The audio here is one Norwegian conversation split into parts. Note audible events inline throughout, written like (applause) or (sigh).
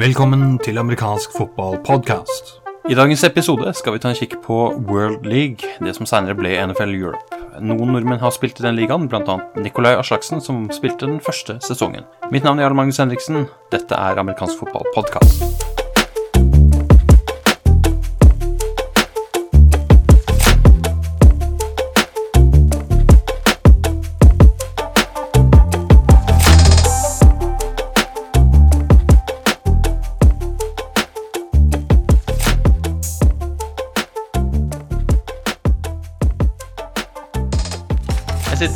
Velkommen til amerikansk fotballpodkast. I dagens episode skal vi ta en kikk på World League, det som senere ble NFL Europe. Noen nordmenn har spilt i den ligaen, bl.a. Nikolai Aslaksen, som spilte den første sesongen. Mitt navn er Jarl Magnus Henriksen. Dette er amerikansk fotballpodkast.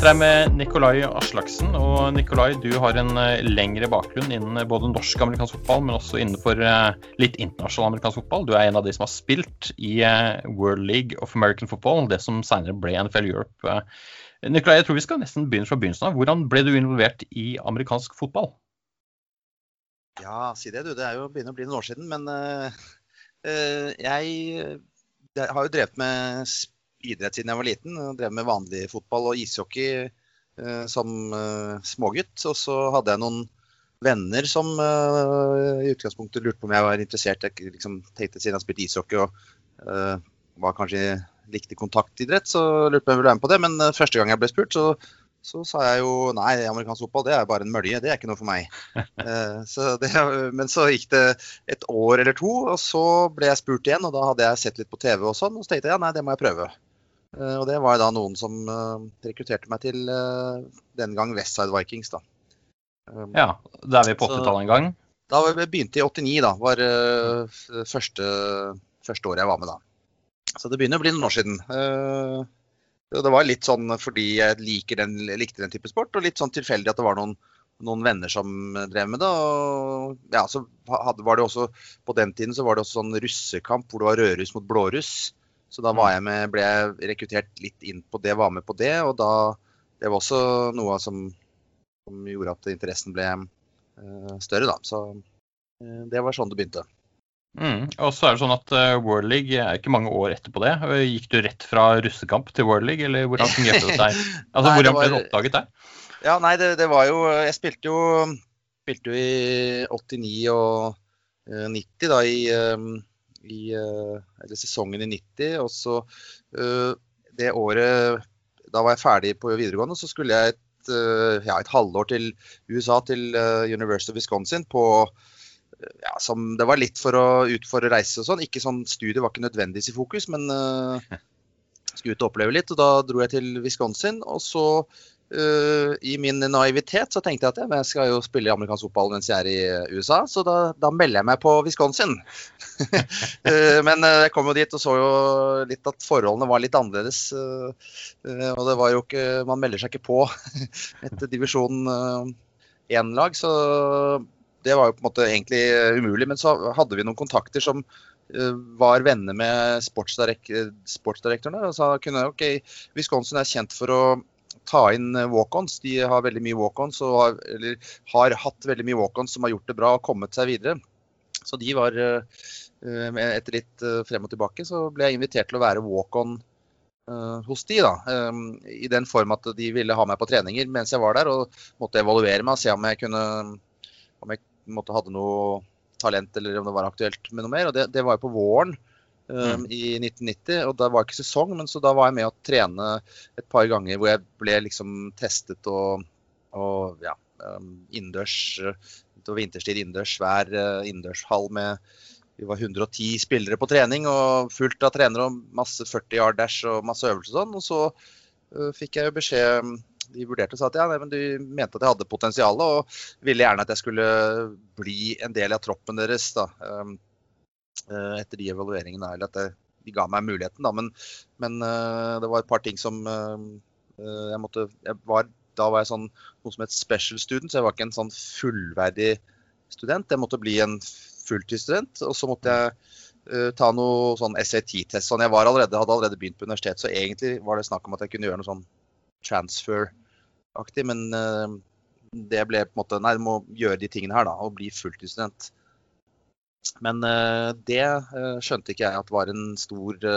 Sitter her med Nikolai Aslaksen. Og Nikolai, du har en eh, lengre bakgrunn innen både norsk og amerikansk fotball, men også innenfor eh, litt internasjonal amerikansk fotball. Du er en av de som har spilt i eh, World League of American Football, det som senere ble NFL Europe. Nikolai, jeg tror vi skal nesten begynne fra begynnelsen av. Hvordan ble du involvert i amerikansk fotball? Ja, si det du. Det er jo begynner å bli noen år siden. Men uh, uh, jeg, har jo drevet med idrett siden jeg var liten. Jeg drev med vanlig fotball og ishockey uh, som smågutt. Og så hadde jeg noen venner som i utgangspunktet lurte på om jeg var interessert. Jeg liksom, tenkte siden jeg har spilt ishockey og var kanskje likte kontaktidrett, så lurte på om jeg ville være med på det. Men første gang jeg ble spurt, så så sa jeg jo nei, amerikansk fotball det er bare en mølje, det er ikke noe for meg. (laughs) Eh, så det, men så gikk det et år eller to, og så ble jeg spurt igjen. Og da hadde jeg sett litt på TV og sånn, og så tenkte jeg ja, nei, det må jeg prøve. Eh, og det var da noen som uh, rekrutterte meg til uh, den gang Westside Vikings, da. Um, ja, da er vi på 80-tallet en gang? Da vi begynte i 89, da. Var det første, første året jeg var med da. Så det begynner å bli noen år siden. Det var litt sånn fordi jeg den, likte den type sport, og litt sånn tilfeldig at det var noen, noen venner som drev med det. Og ja, så hadde, var det også, På den tiden så var det også sånn russekamp hvor det var rødruss mot blåruss. Så da var mm. jeg med, ble jeg rekruttert litt inn på det, var med på det. Og da Det var også noe som, som gjorde at interessen ble uh, større, da. Så uh, det var sånn det begynte. Mm. Og så er det sånn at uh, World League er ikke mange år etterpå det. Gikk du rett fra russekamp til World League, eller hvordan fungerte det seg? (laughs) Altså, nei, hvordan ble det oppdaget der? Ja, nei, det, det, var jo Jeg spilte jo, spilte jo i 89 og uh, 90, da, i, i uh, Eller sesongen i 90. Og så det året Da var jeg ferdig på videregående, så skulle jeg et, ja, et halvår til USA, til University of Wisconsin, på ja, som Det var litt for å ut reise og sånn. Ikke sånn Studiet var ikke nødvendigvis i fokus, men uh, skulle ut og oppleve litt. og Da dro jeg til Wisconsin. Og så, uh, i min naivitet, så tenkte jeg at jeg skal jo spille amerikansk fotball mens jeg er i USA, så da, da melder jeg meg på Wisconsin. uh, (laughs) men jeg kom jo dit og så jo litt at forholdene var litt annerledes. og det var jo ikke Man melder seg ikke på (laughs) et divisjon 1-lag, så det var jo på en måte egentlig eh, umulig. Men så hadde vi noen kontakter som uh, var venner med sportsdirektørene. Og sa kunne, ok, Wisconsin er kjent for å ta inn eh, walk-ons. De har veldig mye walk-ons, eller har hatt veldig mye walk-ons som har gjort det bra og kommet seg videre. Så de var uh, Etter litt frem og tilbake så ble jeg invitert til å være walk-on hos de da, I den form at de ville ha meg på treninger mens jeg var der og måtte evaluere meg og se om jeg kunne om jeg måtte hadde noe talent, eller om det var aktuelt med noe mer. og Det, det var jo på våren um, mm. i 1990, og da var ikke sesong, men så da var jeg med å trene et par ganger hvor jeg ble liksom testet og, og ja, um, innendørs. Det var vinterstid innendørs, svær uh, innendørshall med vi var 110 spillere på trening og fullt av trenere og masse 40 yard dash og masse øvelser og sånn. Og så uh, fikk jeg jo beskjed de vurderte og sa at ja, nei, men de mente at jeg hadde potensial og ville gjerne at jeg skulle bli en del av troppen deres da, um, etter de evalueringene. Eller at det, de ga meg muligheten, da. Men, men uh, det var et par ting som uh, jeg måtte jeg var, Da var jeg sånn noe som het special student, så jeg var ikke en sånn fullverdig student. Jeg måtte bli en fulltidsstudent. Og så måtte jeg uh, ta noe sånn SAT-test. Sånn, jeg allerede, hadde allerede begynt på universitet, så egentlig var det snakk om at jeg kunne gjøre noe sånn transfer-aktig. Men uh, det ble på en måte Nei, du må gjøre de tingene her, da, og bli fulltidsstudent. Men uh, det uh, skjønte ikke jeg at var en stor (laughs)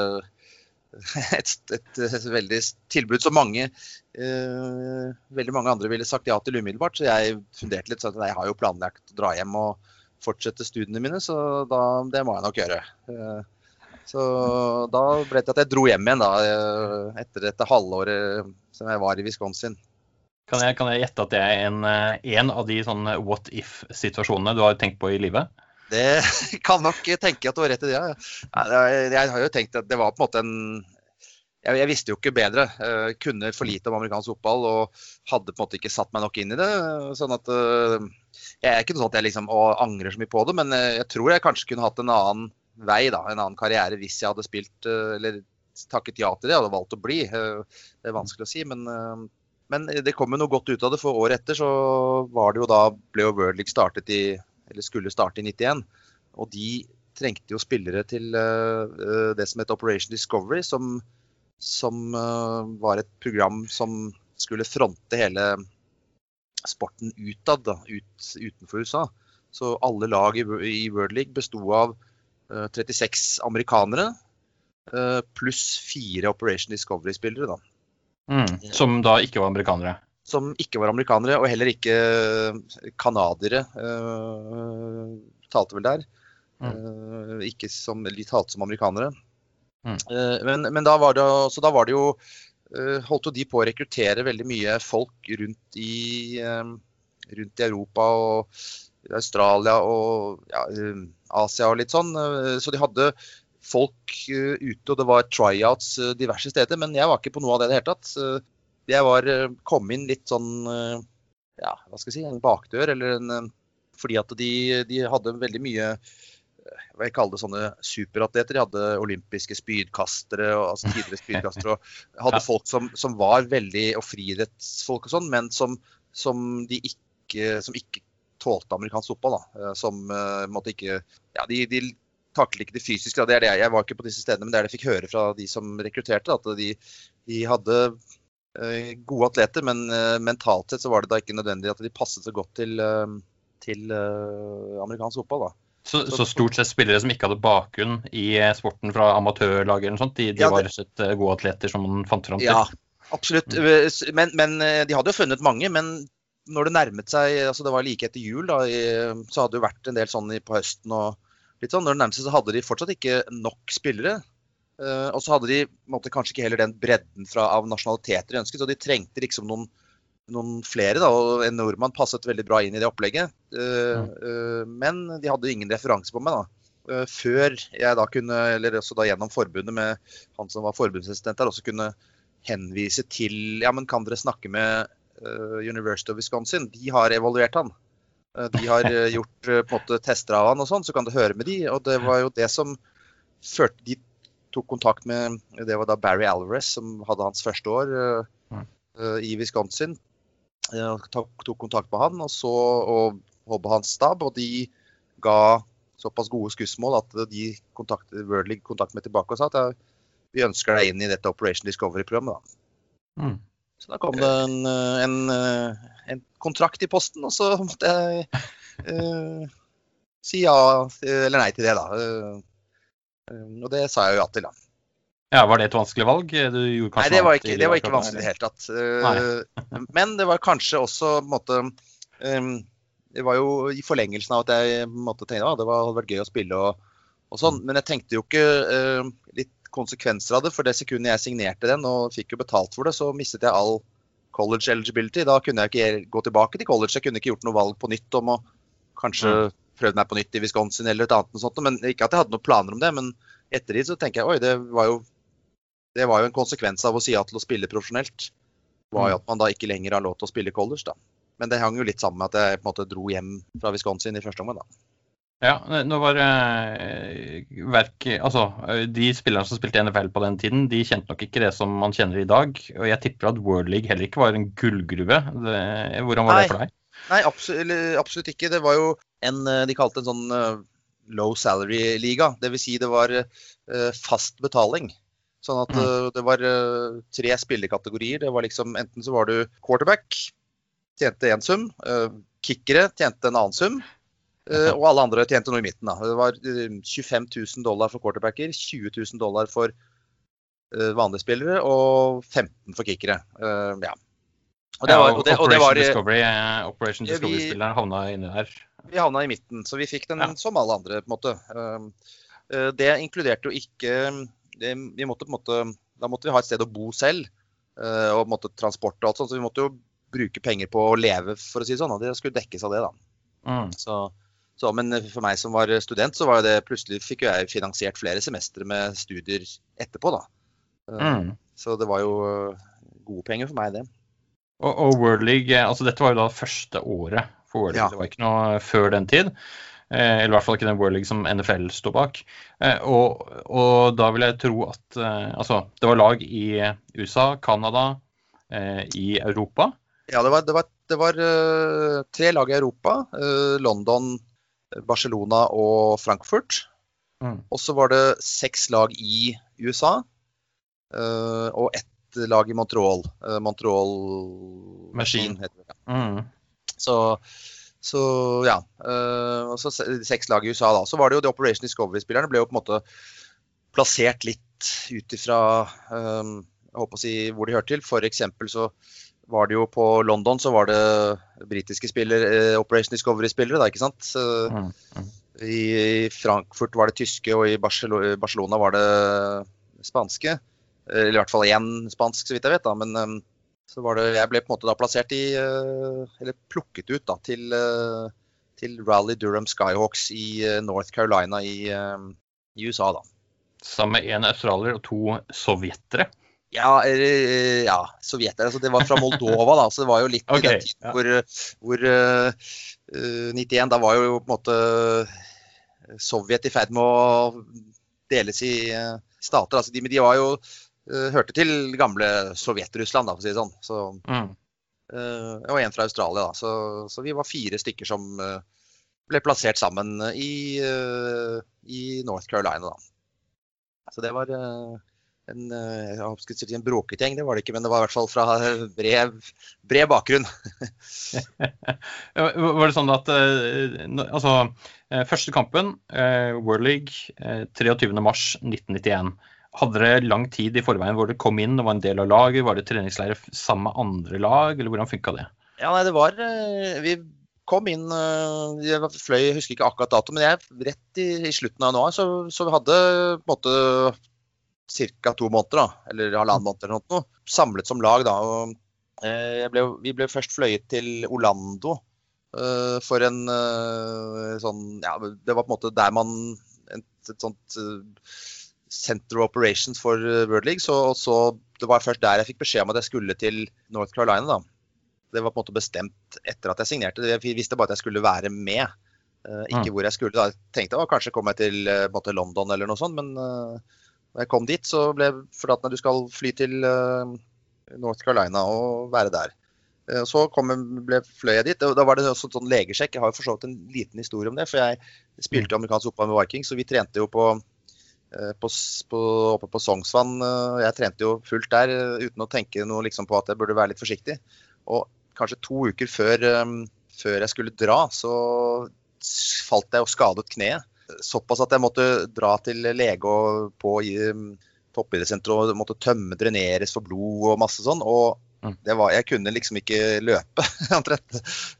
et, et, et, veldig tilbud som mange uh, veldig mange andre ville sagt ja til umiddelbart. Så jeg funderte litt. sånn at Jeg har jo planlagt å dra hjem og fortsette studiene mine, så da, det må jeg nok gjøre. Uh, så da ble det til at jeg dro hjem igjen da, etter dette halvåret som jeg var i Wisconsin. Kan jeg, kan jeg gjette at det er en, en av de sånn what if-situasjonene du har tenkt på i livet? Det (laughs) kan nok tenke at du har rett i det. Jeg har jo tenkt at det var på en måte en jeg, visste jo ikke bedre. Jeg kunne for lite om amerikansk fotball og hadde på en måte ikke satt meg nok inn i det. sånn at Jeg er ikke sånn at jeg liksom angrer så mye på det, men jeg tror jeg kanskje kunne hatt en annen vei, da, en annen karriere, hvis jeg hadde spilt eller takket ja til det. Jeg hadde valgt å bli. Det er vanskelig å si, men, men det kom jo noe godt ut av det. For året etter så var det jo da ble jo World League startet i eller skulle starte i 91. Og de trengte jo spillere til uh, det som het Operation Discovery, som, som uh, var et program som skulle fronte hele sporten utad, da, ut, utenfor USA. Så alle lag i, i World League besto av uh, 36 amerikanere pluss fire Operation Discovery-spillere. Mm, som da ikke var amerikanere? Som ikke var amerikanere, og heller ikke canadiere uh, talte vel der. Uh, ikke som, de talte som amerikanere. Mm. Uh, men, men, da var det, så da var det jo Holdt jo de på å rekruttere veldig mye folk rundt i, rundt i Europa og Australia og ja, Asia og litt sånn. Så de hadde folk ute, og det var tryouts diverse steder. Men jeg var ikke på noe av det i det hele tatt jeg var, eh, kom inn litt sånn eh, ja, hva skal jeg si, en bakdør. eller en, eh, Fordi at de, de hadde veldig mye hva jeg kaller det sånne superatleter. De hadde olympiske spydkastere og altså tidligere spydkastere. og Hadde (laughs) folk som, som, var veldig og friidrettsfolk og sånn, men som, som, de ikke, som ikke tålte amerikansk fotball. da, Som måtte ikke Ja, de, de taklet ikke det fysiske. Da. Det er det, jeg var ikke på disse stedene, men det er det jeg fikk høre fra de som rekrutterte. At de, de hadde gode atleter, men eh, mentalt sett så var det da ikke nødvendig at de passet så godt til, eh, til amerikansk fotball. da. Så, så, stort sett spillere som ikke hadde bakgrunn i sporten fra amatørlag eller noe sånt, de, de ja, det, var rett gode atleter som man fant fram til? Ja, absolutt. Mm. Men, men, de hadde jo funnet mange. Men når det nærmet seg altså Det var like etter jul, da, så hadde det vært en del sånn på høsten og litt sånn. Når det nærmet seg, så hadde de fortsatt ikke nok spillere. Uh, og så hadde de måtte, kanskje ikke heller den bredden fra, av nasjonaliteter de ønsket, så de trengte liksom noen, noen flere. Da, og En nordmann passet veldig bra inn i det opplegget. Uh, uh, men de hadde ingen referanse på meg. da. før jeg da kunne, eller også da gjennom forbundet med han som var forbundsassistent der, også kunne henvise til Ja, men kan dere snakke med University of Wisconsin? De har evaluert han. De har (laughs) gjort på en måte tester av han og sånn, så kan du høre med de. Og det var jo det som førte de tok kontakt med Det var da Barry Alvarez som hadde hans første år uh, uh, i Wisconsin. Tok, tok, kontakt med han og så og Hobbe hans stab, og de ga såpass gode skussmål at de kontaktet World League kontaktet meg tilbake og sa at vi ønsker deg inn i dette Operation Discovery-programmet. Mm. Så da kom det en, en, en, kontrakt i posten, og så måtte jeg uh, si ja eller nei til det, da. Um, og det sa jeg jo ja til, da. Ja, Var det et vanskelig valg? Nei, det var ikke, det var ikke vanskelig i det hele tatt. Uh, (laughs) men det var kanskje også på en måte um, Det var jo i forlengelsen av at jeg måtte tenke at det hadde vært gøy å spille og, og sånn. Men jeg tenkte jo ikke litt konsekvenser av det. For det sekundet jeg signerte den og fikk jo betalt for det, så mistet jeg all college eligibility. Da kunne jeg ikke gå tilbake til college. Jeg kunne ikke gjort noe valg på nytt om å kanskje mm prøvd meg på nytt i Wisconsin eller et annet. Sånt, men Ikke at jeg hadde noen planer om det, men etter det så tenker jeg oi, det var jo, det var jo en konsekvens av å si ja til å spille profesjonelt. var jo mm. at man da ikke lenger har lov til å spille college. da. Men det hang jo litt sammen med at jeg på en måte dro hjem fra Wisconsin i første omgang. da. Ja, nå var eh, verk, altså, De spillerne som spilte NFL på den tiden, de kjente nok ikke det som man kjenner i dag. Og jeg tipper at World League heller ikke var en gullgruve. Det, hvordan var Nei. det for deg? Nei, absolutt, absolutt, ikke. Det var jo en eh, De kalte en sånn eh, low salary-liga. Dvs. Si det var eh, fast betaling. Sånn at mm. det var tre spillekategorier. Det var liksom Enten så var du quarterback, tjente én sum. Kickere tjente en annen sum. Og alle andre tjente noe i midten. Da. Det var 25 000 dollar for quarterbacker, 20 000 dollar for vanlige spillere og 15 for kickere. Ja. Og det var, og det, og det Operation var, Discovery. Discovery, Operation Discovery-spilleren havna inni der. Vi havna i midten, så vi fikk den Ja. som alle andre, på en måte. Um, eh, Det inkluderte jo ikke det, Vi måtte på en måte Da måtte vi ha et sted å bo selv. eh, Og på en måte transport og alt sånt. Så vi måtte jo bruke penger på å leve, for å si det sånn. Og det skulle dekkes av det, da. Mm. Så, så, men for meg som var student, så var det plutselig fikk jo jeg finansiert flere semestre med studier etterpå, da. Eh, Mm. Så det var jo eh, gode penger for meg, det. Og, og World League, eh, altså dette var jo da første året for World League. Ja. Det var ikke noe før den tid. Eh, eller i hvert fall ikke den World League som NFL står bak. Eh, og, og da vil jeg tro at eh, Altså, det var lag i USA, Canada, eh, i Europa. Ja, det var, det var, det var uh, tre lag i Europa. Uh, London, Barcelona og Frankfurt. Mm. Og så var det seks lag i USA. Uh, og ett lag i Montreal. Eh, Montreal Machine. heter det. Mm. Så, så ja. eh, og så seks lag i USA, da. Så var det jo de Operation Discovery-spillerne ble jo på en måte plassert litt ut ifra um, jeg håper å si hvor de hørte til. Eksempel så var det jo på London så var det britiske spillere, eh, Operation Discovery-spillere, da, ikke sant. Mm. Mm. I Frankfurt var det tyske, og i Barcelona var det spanske. Eh, Eller i hvert fall én spansk, så vidt jeg vet. da, Men eh, så var det, jeg ble på en måte da plassert i eh, Eller plukket ut da, til, eh, til Rally Durham Skyhawks i North Carolina i, i USA, da. Sammen med én australier og to sovjetere. Ja, eller, ja sovjetere. Altså det var fra Moldova, da, så det var jo litt okay, den tiden ja. hvor, hvor eh, 91, da var jo på en måte Sovjet i ferd med å deles i stater. Altså de, men de var jo hørte til gamle Sovjet-Russland, for å si det sånn. Så, Mm. eh, og en fra Australia, da. Så, så vi var fire stykker som eh, ble plassert sammen i, eh, i North Carolina, da. Så det var eh, en, eh, jeg skulle si en bråkegjeng, det var det ikke, men det var i hvert fall fra eh, bred, bred bakgrunn. (laughs) Var det sånn at eh, altså, eh, første kampen, eh, World League, eh, 23.3.1991. Hadde dere lang tid i forveien hvor dere kom inn og var en del av laget? Var det treningsleir sammen med andre lag, eller hvordan funka det? Ja, nei, det var eh, Vi kom inn eh, Jeg fløy, jeg husker ikke akkurat dato, men jeg, rett i, i slutten av januar så, så vi hadde på en måte ca. to måneder, da, eller halvannen måned eller noe, samlet som lag. da, og eh, ble, Vi ble først fløyet til Orlando eh, for en eh, sånn Ja, det var på en måte der man Et, et sånt eh, Center of Operations for eh, World League. Så, så, det var først der jeg fikk beskjed om at jeg skulle til North Carolina. da. Det var på en måte bestemt etter at jeg signerte. Jeg visste bare at jeg skulle være med, Uh, ikke Mm. hvor jeg skulle. da. Jeg tenkte å, kanskje kom jeg til uh, London eller noe sånt, men uh, da jeg kom dit, så ble fortalt at du skal fly til uh, North Carolina og være der. Så kom, jeg- ble, fløy jeg dit. Da var det også sånn legesjekk. Jeg har jo for en liten historie om det. For jeg spilte amerikansk fotball med Vikings, så vi trente jo på, på, på, oppe på Sognsvann. eh, Jeg trente jo fullt der eh, uten å tenke noe liksom på at jeg burde være litt forsiktig. Og kanskje to uker før, eh, før jeg skulle dra, så falt jeg og skadet kneet. Såpass at jeg måtte dra til lege og på um, toppidrettssenteret og måtte tømme, dreneres for blod og masse sånn. Og Mm. det var, jeg kunne liksom ikke løpe, (laughs) omtrent.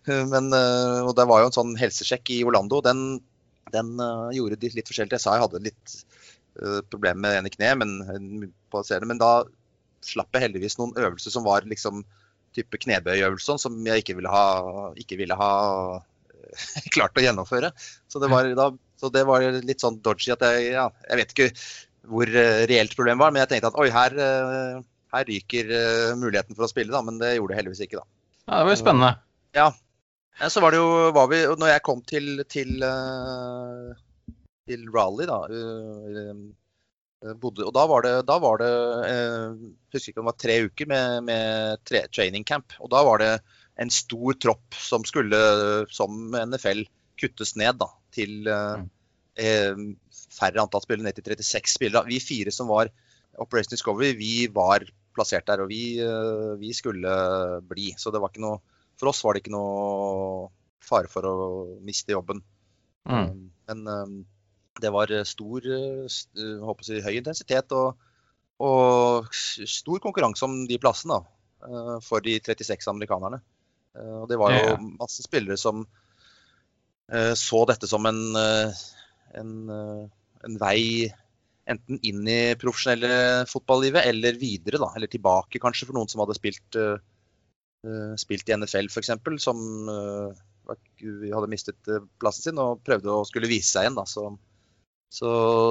Men, eh, og det var jo en sånn helsesjekk i Orlando. Den, den eh, gjorde de litt forskjellig. Jeg sa jeg hadde litt problemer med det ene kneet, men, eh, men da slapp jeg heldigvis noen øvelser som var liksom type knebøyøvelser sånn, som jeg ikke ville ha, ikke ville ha eh, (laughs) klart å gjennomføre. Så det, var, da, så det var litt sånn dodgy at jeg ja, Jeg vet ikke hvor eh, reelt problemet var, men jeg tenkte at oi, her, eh, her ryker eh, muligheten for å spille, da. Men det gjorde det heldigvis ikke, da. Ja, det var jo spennende. Ja, Så var det jo var vi, Når jeg kom til, til, eh, til Raleigh, da eh, eh, bodde, Og da var det, da var det jeg husker ikke om det var tre uker med, med tre, training camp. Og da var det en stor tropp som skulle, som NFL, kuttes ned da, til mm. eh, færre antall spillere, ned til 36 spillere. Vi fire som var Operation Discovery, vi var plassert der, og vi, eh, vi skulle bli. Så det var ikke noe For oss var det ikke noe fare for å miste jobben. Mm. Men det var stor, uh, uh, håper jeg, høy intensitet og og stor konkurranse om de plassene da, for de 36 amerikanerne. Og det var jo masse spillere som så dette som en, en, en vei enten inn i profesjonelle fotballivet eller videre, da. Eller tilbake, kanskje, for noen som hadde spilt, spilt i NFL f.eks. Som hadde mistet plassen sin og prøvde å skulle vise seg igjen. Da. Så, så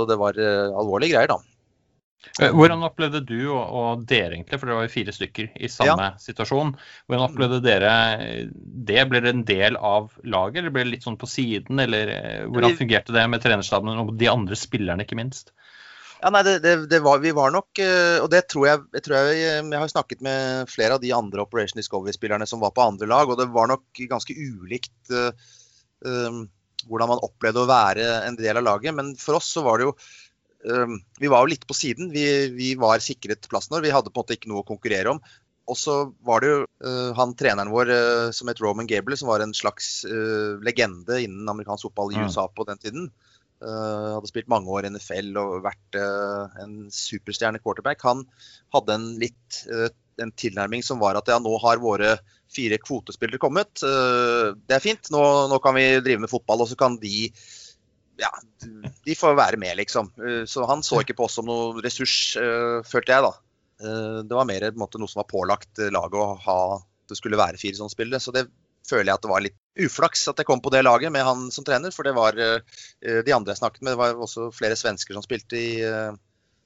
det var uh, alvorlige greier, da. Hvordan opplevde du og, og, dere, egentlig, for det var jo fire stykker i samme ja. situasjon. Hvordan opplevde dere det? Ble det en del av laget, eller ble det litt sånn på siden? Eller hvordan fungerte det med trenerstaben og de andre spillerne, ikke minst? Ja, nei, det, det, det var, Vi var nok eh, Og det tror jeg, jeg tror jeg Jeg har snakket med flere av de andre Operation Discovery-spillerne som var på andre lag, og det var nok ganske ulikt uh, um, hvordan man opplevde å være en del av laget. Men for oss så var det jo um, Vi var jo litt på siden. Vi, vi var sikret plassen vår. Vi hadde på en måte ikke noe å konkurrere om. Og så var det jo uh, han treneren vår uh, som het Roman Gable, som var en slags legende innen amerikansk fotball i mm. USA på den tiden. Uh, hadde spilt mange år i NFL og vært uh, en superstjerne quarterback. Han hadde en litt uh, en tilnærming som var at ja, nå har våre fire kvotespillere kommet. det er fint, nå, nå, kan vi drive med fotball, og så kan de ja, de får være med, liksom. så han så ikke på oss som noen ressurs, følte jeg, da. det var mer måte, noe som var pålagt laget å ha det skulle være fire sånne spillere. Så det føler jeg at det var litt uflaks at jeg kom på det laget med han som trener. For det var de andre jeg snakket med, det var også flere svensker som spilte i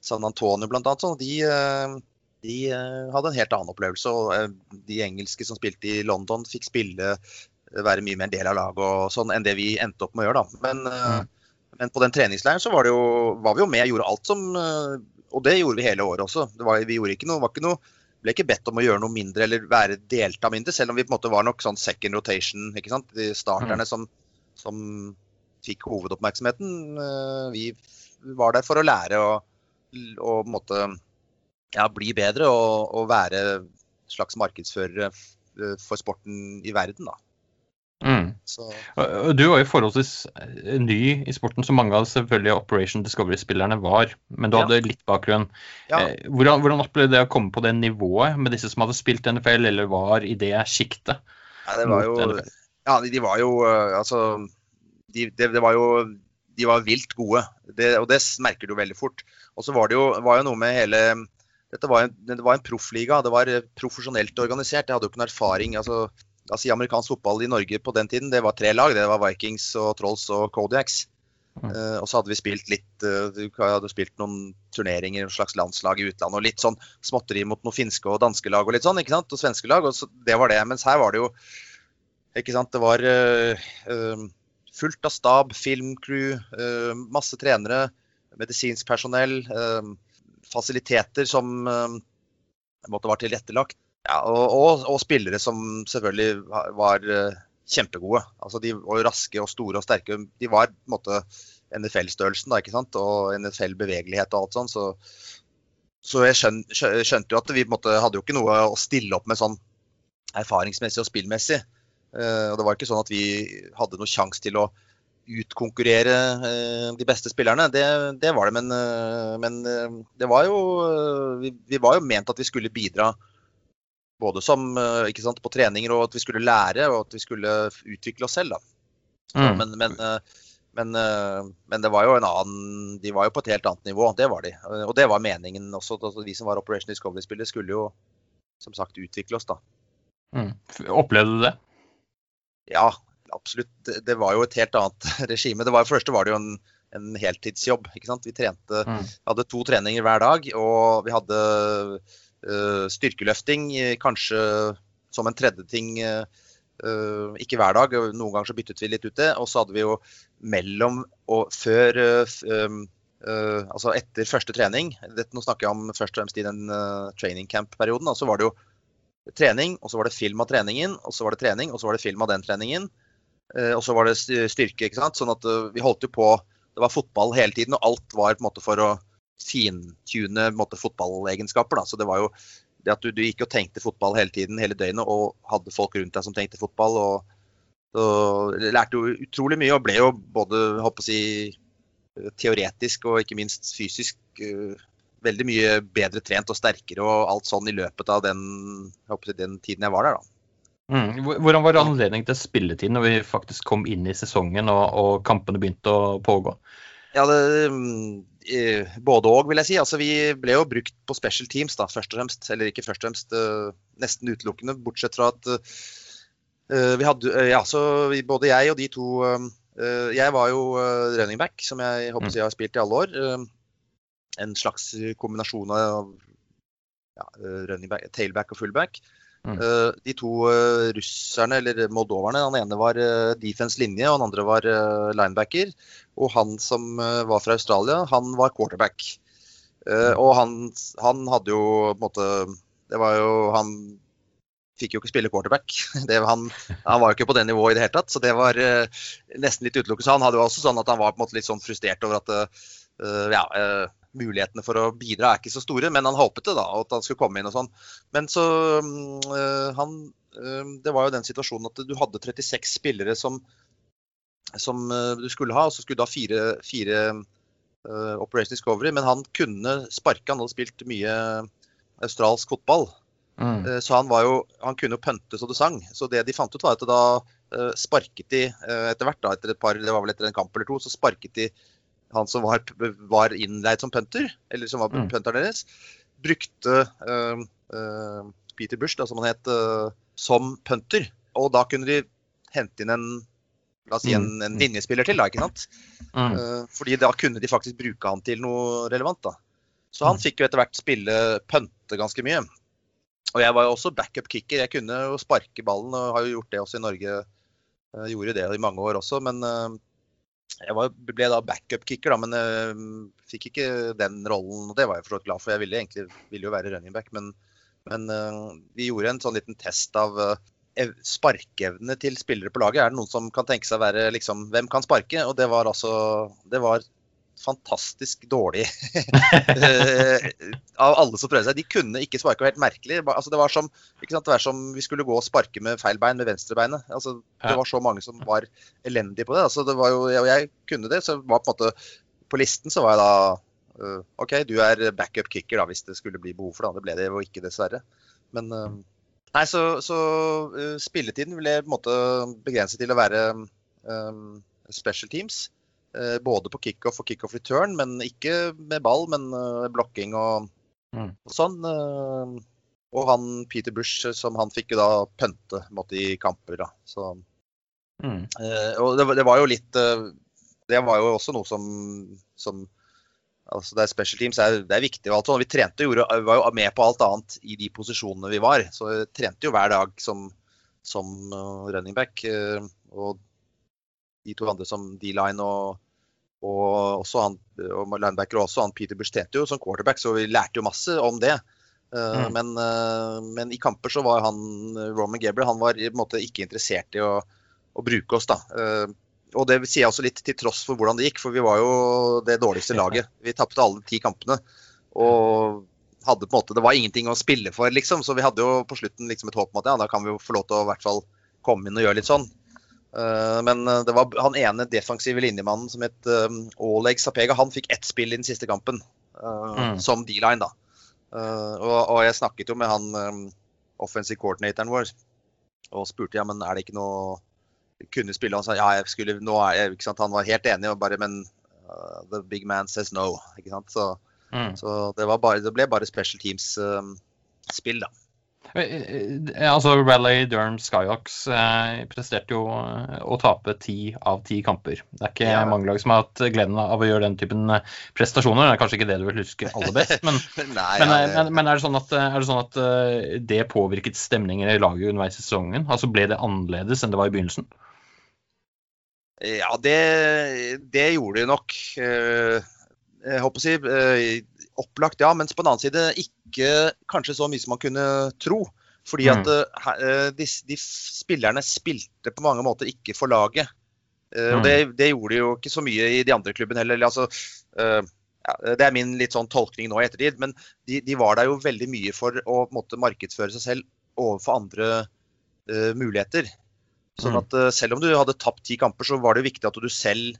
San Antonio bl.a. Så de, uh, de hadde en helt annen opplevelse. Og de engelske som spilte i London, fikk spille, være mye mer en del av laget og sånn enn det vi endte opp med å gjøre. da. Men, mm. men på den treningsleiren så var, jo, var, vi jo med gjorde alt som Og det gjorde vi hele året også. Var, vi gjorde ikke noe, var ikke noe ble ikke bedt om å gjøre noe mindre eller være delta mindre, selv om vi på en måte var nok sånn second rotation. ikke sant? De starterne mm. som, som, fikk hovedoppmerksomheten. Eh, vi var der for å lære og, og måte, ja, bli bedre og, og være slags markedsførere for sporten i verden. da. Mm. Du var jo forholdsvis eh, ny i sporten, som mange av selvfølgelig Operation Discovery-spillerne var. Men du hadde ja. litt bakgrunn. Ja. Eh, hvordan, hvordan opplevde det å komme på det nivået med disse som hadde spilt NFL, eller var i det sjiktet? Ja, det var jo Ja, de var jo eh, Altså de, det, det var jo De var vilt gode, det, og det merker du veldig fort. Og så var det jo, var jo noe med hele dette var en, det var en proffliga. Det var profesjonelt organisert. Jeg hadde jo ikke noen erfaring. altså altså i amerikansk fotball i Norge på den tiden, det var tre lag. Det var Vikings og Trolls og Kodiaks. Uh, og så hadde vi spilt litt uh, Vi hadde spilt noen turneringer, et slags landslag i utlandet og litt sånn småtteri mot noen finske og danske lag og litt sånn, ikke sant? Og svenske lag. Og så, det var det. Mens her var det jo ikke sant, Det var uh, fullt av stab, filmcrew, masse trenere, medisinsk personell, fasiliteter som måtte være tilrettelagt. Ja, og, og, og, spillere som selvfølgelig var uh, kjempegode. Altså, de var raske og store og sterke. De var på en måte NFL-størrelsen ikke sant? og NFL-bevegelighet og alt sånt. Så, så jeg skjønte, skjønte jo at vi måte, hadde jo ikke noe å stille opp med sånn erfaringsmessig og spillmessig. Uh, og det var ikke sånn at vi hadde noen sjanse til å utkonkurrere uh, de beste spillerne. Det, det var det, men, men det var jo vi, vi, var jo ment at vi skulle bidra både som, ikke sant, på treninger og at vi skulle lære og at vi skulle utvikle oss selv. Mm. Men, men, eh, men, eh, men, det var jo en annen De var jo på et helt annet nivå. Det var de. Og det var meningen også. at vi som var Operation Discovery-spillere, skulle jo som sagt utvikle oss, da. Mm. Opplevde du det? Ja, absolutt. Det var jo et helt annet (laughs) regime. Det var, for første var det jo en, en heltidsjobb. Vi trente, mm. hadde to treninger hver dag, og vi hadde uh, styrkeløfting eh, kanskje som en tredje ting. Uh, ikke hver dag, noen ganger så byttet vi litt ut det. Og så hadde vi jo mellom og før Altså etter første trening, dette, nå snakker jeg om først og fremst i den training camp-perioden, så var det jo trening, og så var det film av treningen, og så var det trening, og så var det film av den treningen. Og så var det styrke, ikke sant. Sånn at vi holdt jo på Det var fotball hele tiden, og alt var på en måte for å fintune fotballegenskaper. Da. Så det var jo det at du, du, gikk og tenkte fotball hele tiden, hele døgnet, og hadde folk rundt deg som tenkte fotball. og, så Lærte jo utrolig mye og ble jo både håper å si, teoretisk og ikke minst fysisk uh, veldig mye bedre trent og sterkere og alt sånn i løpet av den, jeg, den tiden jeg var der. da. Mm. Hvordan var anledningen til spilletid når vi faktisk kom inn i sesongen og, og kampene begynte å pågå? Ja, det, mm, Både òg, vil jeg si. Altså, vi ble jo brukt på special teams, da, først og fremst. Eller ikke først og fremst, uh, nesten utelukkende. Bortsett fra at uh, vi hadde Ja, så vi, både jeg og de to Jeg var jo running back, som jeg håper mm. jeg har spilt i alle år. en slags kombinasjon av ja, running back, tailback og fullback. Mm. Uh, de to uh, russerne, eller moldoverne, han ene var uh, defense linje, og han andre var linebacker. Og han som var fra Australia, han var quarterback. Mm. Og han, han, hadde jo på en måte Det var jo Han fikk jo ikke spille quarterback. (laughs) Det, han, han, var jo ikke på det nivået i det hele tatt, så det var nesten litt utelukkelse. Han hadde jo også sånn at han var på en måte litt sånn frustrert over at ja, mulighetene for å bidra er ikke så store, men han håpet det da, at han skulle komme inn og sånn. Men så øh, han øh, Det var jo den situasjonen at du hadde 36 spillere som, som øh, du skulle ha, og så skulle du ha fire, fire Operation Discovery, men han kunne sparke. Han hadde spilt mye australsk fotball. Mm. Så han, var jo, han kunne jo pønte så det sang. Så det de fant ut, var at da sparket de etter hvert, da, etter et par, det var vel etter en kamp eller to, så sparket de han som var, var innleid som punter, eller som var mm. punteren deres, brukte uh, uh, Peter Bush, da, som han het, uh, som punter. Og da kunne de hente inn en la oss si en, mm. en linjespiller til, da, ikke sant? Mm. fordi da kunne de faktisk bruke han til noe relevant. da. Så han mm. fikk jo etter hvert spille pønte ganske mye. Og jeg var jo også backup kicker. Jeg kunne jo sparke ballen og har jo gjort det også i Norge. Jeg gjorde det i mange år også, men jeg var, ble da backup-kicker, men uh, fikk ikke den rollen. og Det var jeg forstått glad for. Jeg ville egentlig ville jo være running back, men, men uh, vi gjorde en sånn liten test av uh, sparkeevne til spillere på laget. Er det noen som kan tenke seg å være liksom Hvem kan sparke? Og det var altså Det var fantastisk dårlig eh, av alle som prøvde seg. De kunne ikke sparke, helt merkelig. Altså, det, var som, det, var som, vi skulle gå og sparke med feil bein med venstrebeinet. Altså, det var så mange som var elendige på det. Altså, det jo, og jeg kunne det, så var på en måte på listen så var jeg da uh, OK, du er backup kicker da, hvis det skulle bli behov for det. Det ble det jo ikke, dessverre. Men uh, nei, så, så uh, spilletiden ble på en måte begrenset til å være um, special teams. Eh, både på kickoff og kickoff return, men ikke med ball, men eh, blokking og, mm. og sånn. Eh, og han Peter Bush, som han fikk jo da pønte måtte, i kamper. da. Så, mm. og det, det, var jo litt Det var jo også noe som, som altså det er Special teams er, det er viktig. og alt sånt. Vi trente gjorde, var jo med på alt annet i de posisjonene vi var. Så vi trente jo hver dag som, som running back. Og de to andre som D-line og, og også han, og linebacker og også han Peter Bush tjente jo som quarterback, så vi lærte jo masse om det. Uh, mm. men, uh, men, i kamper så var han Roman Gabriel han var i en måte ikke interessert i å, å bruke oss. da. Uh, og det sier jeg også litt til tross for hvordan det gikk, for vi var jo det dårligste laget. (laughs) Vi tapte alle ti kampene. Og hadde på en måte, det var ingenting å spille for, liksom. Så vi hadde jo på slutten liksom et håp om at ja, da kan vi jo få lov til å i hvert fall komme inn og gjøre litt sånn. Eh, men eh, det var han ene defensive linjemannen som het um, Oleg Sapega. Han fikk ett spill i den siste kampen, mm. som D-line, da. Og, jeg snakket jo med han offensive coordinatoren vår og spurte ja, men er det ikke noe kunne spille. Han sa ja, jeg skulle, nå er jeg, ikke sant? Han var helt enig, og bare, men uh, the big man says no. ikke sant? Så, mm. så det, bare, det, ble bare special teams-spill, um, da. Eh, eh, altså Rally Durham Skyhawks eh, presterte jo eh, å tape ti av ti kamper. Det er ikke ja. mange lag som har hatt gleden av å gjøre den typen prestasjoner. Det er kanskje ikke det du vil huske aller best, men, (laughs) Nei, men, ja, men, men er, det sånn at, er, det sånn at, det påvirket stemningen i laget underveis i sesongen? Altså Ble det annerledes enn det var i begynnelsen? Ja, det, det gjorde det nok. Jeg håper å si opplagt, ja. Mens på den annen side ikke kanskje så mye som man kunne tro. Fordi at uh, de, de, spillerne spilte på mange måter ikke for laget. Uh, og det, mm. det, gjorde de jo ikke så mye i de andre klubbene heller. Altså, uh, ja, det er min litt sånn tolkning nå i ettertid. Men de, de, var der jo veldig mye for å måte, markedsføre seg selv overfor andre muligheter. Sånn at at selv om du hadde tapt ti kamper, så var det jo viktig at du selv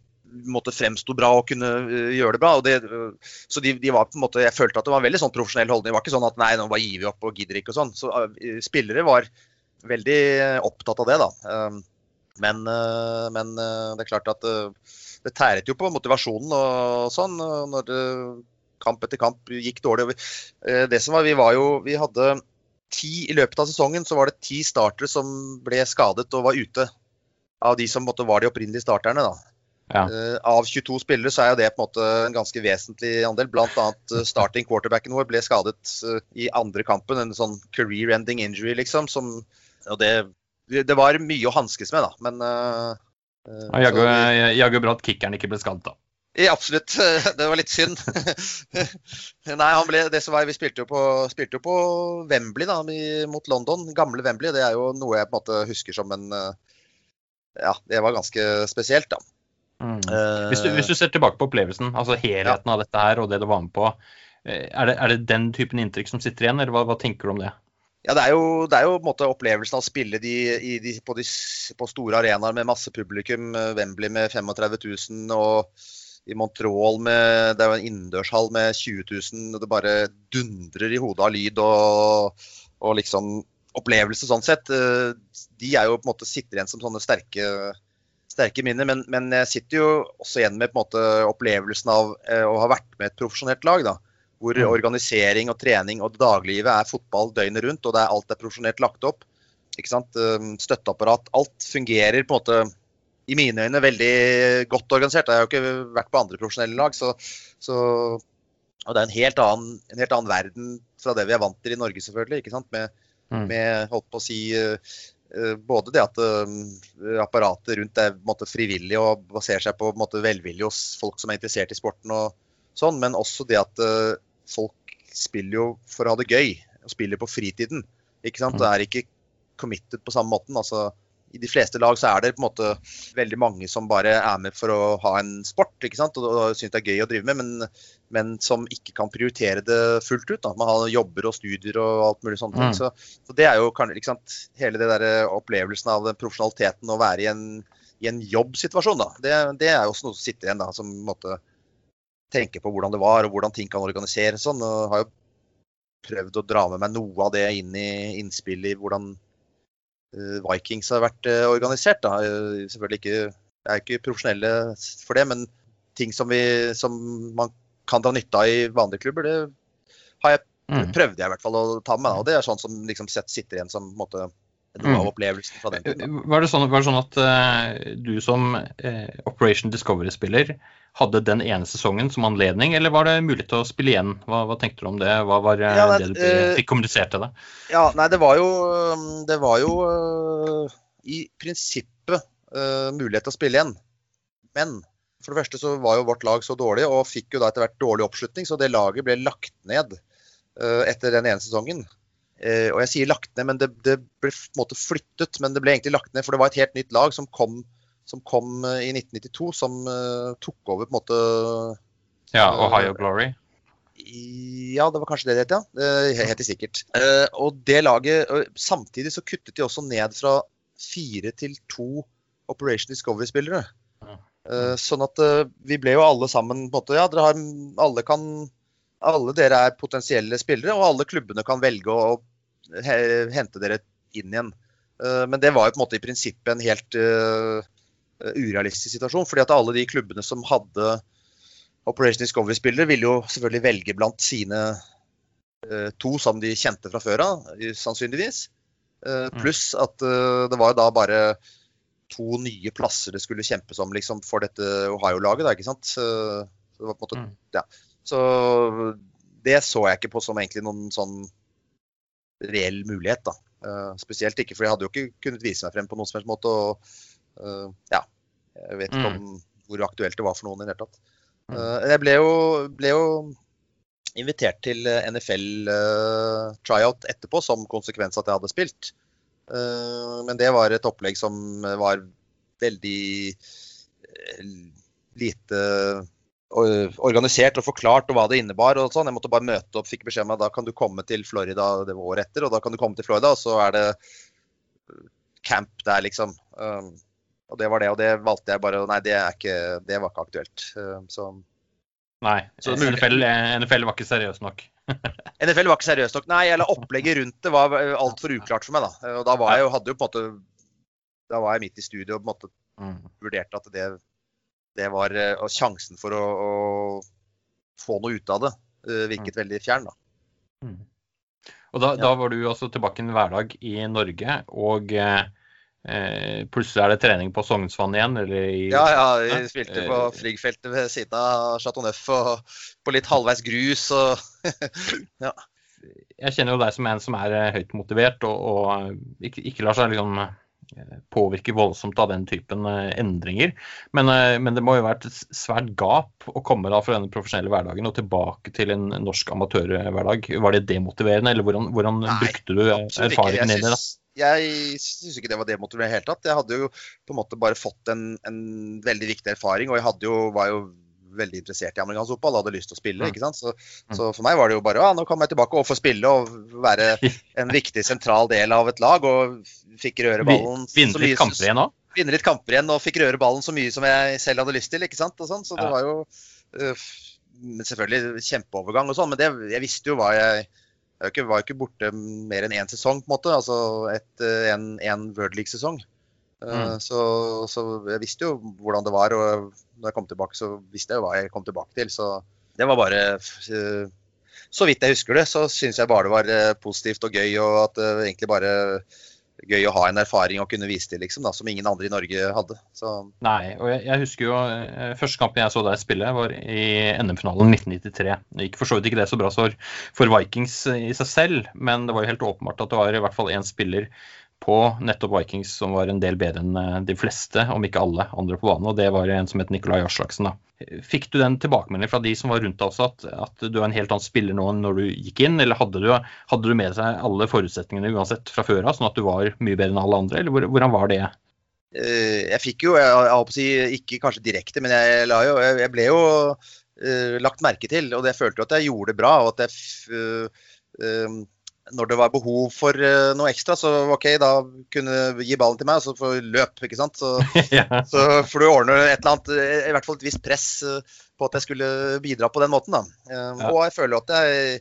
måte fremsto bra og kunne gjøre det bra. Det, så de, de, var på en måte, Jeg følte at det var en veldig sånn profesjonell holdning. Det var ikke sånn at nei, nå bare gir vi opp og gidder ikke og sånn. Så spillere var veldig opptatt av det, da. Men, men det er klart at det tæret jo på motivasjonen og sånn når kamp etter kamp gikk dårlig. Det som var, Vi var jo, vi hadde ti, I løpet av sesongen så var det ti startere som ble skadet og var ute. Av de som måtte, var de opprinnelige starterne. da. Ja. Uh, av 22 spillere så er jo det på en måte en ganske vesentlig andel. Blant annet uh, starting quarterbacken vår ble skadet uh, i andre kampen. En sånn career-ending injury, liksom. Som, og det, det, var mye å hanskes med, da. Men uh, Jaggu bra at kickeren ikke ble skadet, da. Ja, absolutt. (laughs) Det var litt synd. (laughs) Nei, han ble, det som var, Vi spilte jo på, spilte jo på Wembley da, mot London. Gamle Wembley. Det er jo noe jeg på en måte husker som en Ja, det var ganske spesielt, da. Mm. Hvis, du, hvis, du, ser tilbake på opplevelsen, altså helheten ja. av dette her og det du var med på, eh, er det, er det den typen inntrykk som sitter igjen, eller hva, hva tenker du om det? Ja, Det er jo, det er jo på en måte opplevelsen av å spille de, de, på, de, på, store arenaer med masse publikum. Wembley med 35 000 og i Montreal med Det er jo en innendørshall med 20 000. og Det bare dundrer i hodet av lyd og, og liksom opplevelse sånn sett. Eh, de er jo på en måte sitter igjen som sånne sterke, sterke minner. Men, men, jeg sitter jo også igjen med måte opplevelsen av eh, å ha vært med et profesjonelt lag. da, Hvor mm. organisering og trening og daglivet er fotball døgnet rundt, og det er, alt er profesjonelt lagt opp. ikke sant, eh, Støtteapparat. Alt fungerer på en måte i mine øyne veldig godt organisert. Jeg har jo ikke vært på andre profesjonelle lag. Så, så, og det er en helt, annen, en helt, annen, verden fra det vi er vant til i Norge, selvfølgelig. ikke sant? Med, mm. med holdt på å si uh, både det at uh, apparatet rundt er måte, frivillig og baserer seg på måte, velvilje hos folk som er interessert i sporten, og sånn, men også det at uh, folk spiller jo for å ha det gøy. Og spiller på fritiden. ikke sant? Mm. Det er ikke committed på samme måten. altså i de fleste lag så er det på en måte veldig mange som bare er med for å ha en sport ikke sant? og, og syns det er gøy å drive med, men, men, som ikke kan prioritere det fullt ut. Da. Man har jobber og studier og alt mulig sånt. Mm. Så, så, det er jo ikke sant? hele det der opplevelsen av den profesjonaliteten å være i en, i en jobbsituasjon. Da. Det, det, er også noe som sitter igjen, da, som måtte tenke på hvordan det var og hvordan ting kan organiseres. Sånn, og har jo prøvd å dra med meg noe av det inn i innspillet i hvordan Eh, Vikings har vært eh, organisert. Da. Eh, selvfølgelig ikke, er ikke profesjonelle for det, men ting som, vi, som man kan dra nytte av i vanlige klubber, det har jeg, mm. prøvde jeg i hvert fall å ta med. Og det er sånn som liksom sitter igjen som måte, noe av mm. opplevelsen fra den tiden. Var det sånn, var det sånn at uh, du som uh, Operation Discovery-spiller hadde den ene sesongen som anledning, eller var det mulig til å spille igjen? Hva, hva tenkte du om det? Hva var ja, det, det du uh, fikk kommunisert til deg? Ja, nei, det var jo, det var jo i prinsippet mulighet til å spille igjen. Men for det første så var jo vårt lag så dårlig, og fikk jo da etter hvert dårlig oppslutning, så det laget ble lagt ned etter den ene sesongen. Uh, og jeg sier lagt ned, men det, det ble på en måte flyttet. Men det ble egentlig lagt ned, for det var et helt nytt lag som kom, som kom uh, i 1992, som uh, tok over på en måte Ja, Ohio Glory? Ja, det var kanskje det det het, ja. Helt sikkert. og det laget Samtidig så kuttet de også ned fra fire til to Operation Discovery-spillere. sånn at vi ble jo alle sammen på en måte Ja, dere har Alle kan alle dere er potensielle spillere, og alle klubbene kan velge å hente dere inn igjen. Eh, men det var jo på en måte i prinsippet en helt uh, urealistisk situasjon. fordi at alle de klubbene som hadde Operation Discovery-spillere, ville jo selvfølgelig velge blant sine uh, to som de kjente fra før av, sannsynligvis. Uh, Pluss at det var jo da bare to nye plasser det skulle kjempes om liksom, for dette Ohio-laget. ikke sant? Så det var på en måte, mm. ja. Så det så jeg ikke på som egentlig noen sånn reell mulighet. da. Uh, spesielt ikke, for jeg hadde jo ikke kunnet vise meg frem på noen som helst måte. og uh, ja, Jeg vet ikke om mm. hvor aktuelt det var for noen i det hele tatt. Uh, jeg ble jo, ble jo, invitert til NFL tryout etterpå som konsekvens at jeg hadde spilt. men det var et opplegg som var veldig lite organisert og forklart og hva det innebar. og sånn. Jeg måtte bare møte opp, fikk beskjed om at da kan du komme til Florida det var året etter. Og da kan du komme til Florida, og så er det camp der, liksom. Um, og det var det. Og det valgte jeg bare Nei, det, er ikke, det var ikke aktuelt. Um, så Nei, så NFL, NFL var ikke seriøs nok? (laughs) NFL var ikke seriøst nok. Nei, eller opplegget rundt det var altfor uklart for meg. da. Og da var jeg jo, hadde jo på en måte Da var jeg midt i studio og på en måte mm. vurderte at det, det var Og sjansen for å, å få noe ut av det virket mm. veldig fjern, da. Mm. Og da, da, var du også tilbake en hverdag i Norge, og eh, plutselig er det trening på Sognsvann igjen? Eller i, ja, ja, vi spilte på eh, Frigg-feltet ved siden av Chateau Neuf og på litt halvveis grus og (laughs) ja. Jeg kjenner jo deg som en som er eh, høyt motivert og, og ikke, ikke, lar seg liksom påvirke voldsomt av den typen eh, endringer. Men, eh, men, det må jo være et svært gap å komme da fra denne profesjonelle hverdagen og tilbake til en norsk amatørhverdag. Var det demotiverende, eller hvordan, hvordan Nei, brukte du erfaringen din? Jeg syns ikke det var demotiverende i det hele tatt. Jeg hadde jo på en måte bare fått en, en veldig viktig erfaring, og jeg jo, var jo veldig interessert i amerikansk fotball og hadde lyst til å spille. ikke sant? Så, mm. så for meg var det jo bare ja, nå kommer jeg tilbake og få spille og være (laughs) en viktig sentral del av et lag. Og fikk røre ballen Vinne litt kamper igjen òg? Vinne litt kamper igjen og fikk røre ballen så mye som jeg selv hadde lyst til. ikke sant? Og sånn, Så det var jo uh, selvfølgelig kjempeovergang og sånn, men det, jeg visste jo hva jeg jeg var jo ikke borte mer enn én sesong, på en måte. Altså et, en, en World League-sesong. Mm. Eh, så, så, jeg visste jo hvordan det var, og når jeg kom tilbake, så visste jeg jo hva jeg kom tilbake til. Så det var bare eh, Så vidt jeg husker det, så syns jeg bare det var eh, positivt og gøy, og at det egentlig bare gøy å ha en erfaring å kunne vise til, liksom, da, som ingen andre i Norge hadde. Så. Nei, og jeg, jeg, husker jo første kampen jeg så deg spille, var i NM-finalen 1993. Det gikk for så vidt ikke det så bra for, for Vikings i seg selv, men det var jo helt åpenbart at det var i hvert fall én spiller på nettopp Vikings som var en del bedre enn eh, de fleste, om ikke alle, andre på banen. Og det var en som het Nikolai Aslaksen. da. Fikk du den tilbakemeldingen fra de som var rundt deg også, at, at, du er en helt annen spiller nå enn når du gikk inn? Eller hadde du, hadde du med seg alle forutsetningene uansett fra før av, sånn at du var mye bedre enn alle andre? Eller hvordan var det? Eh, jeg fikk jo, jeg, jeg håper å si, ikke kanskje direkte, men jeg, jo, jeg ble jo uh, lagt merke til. Og jeg følte jo at jeg gjorde det bra. og at jeg når det var behov for uh, noe ekstra, så OK, da kunne du gi ballen til meg, og så får løp, ikke sant. Så, (laughs) ja. så får du ordne et eller annet, eh, i hvert fall et visst press uh, på at jeg skulle bidra på den måten, da. Ja. Og jeg føler at jeg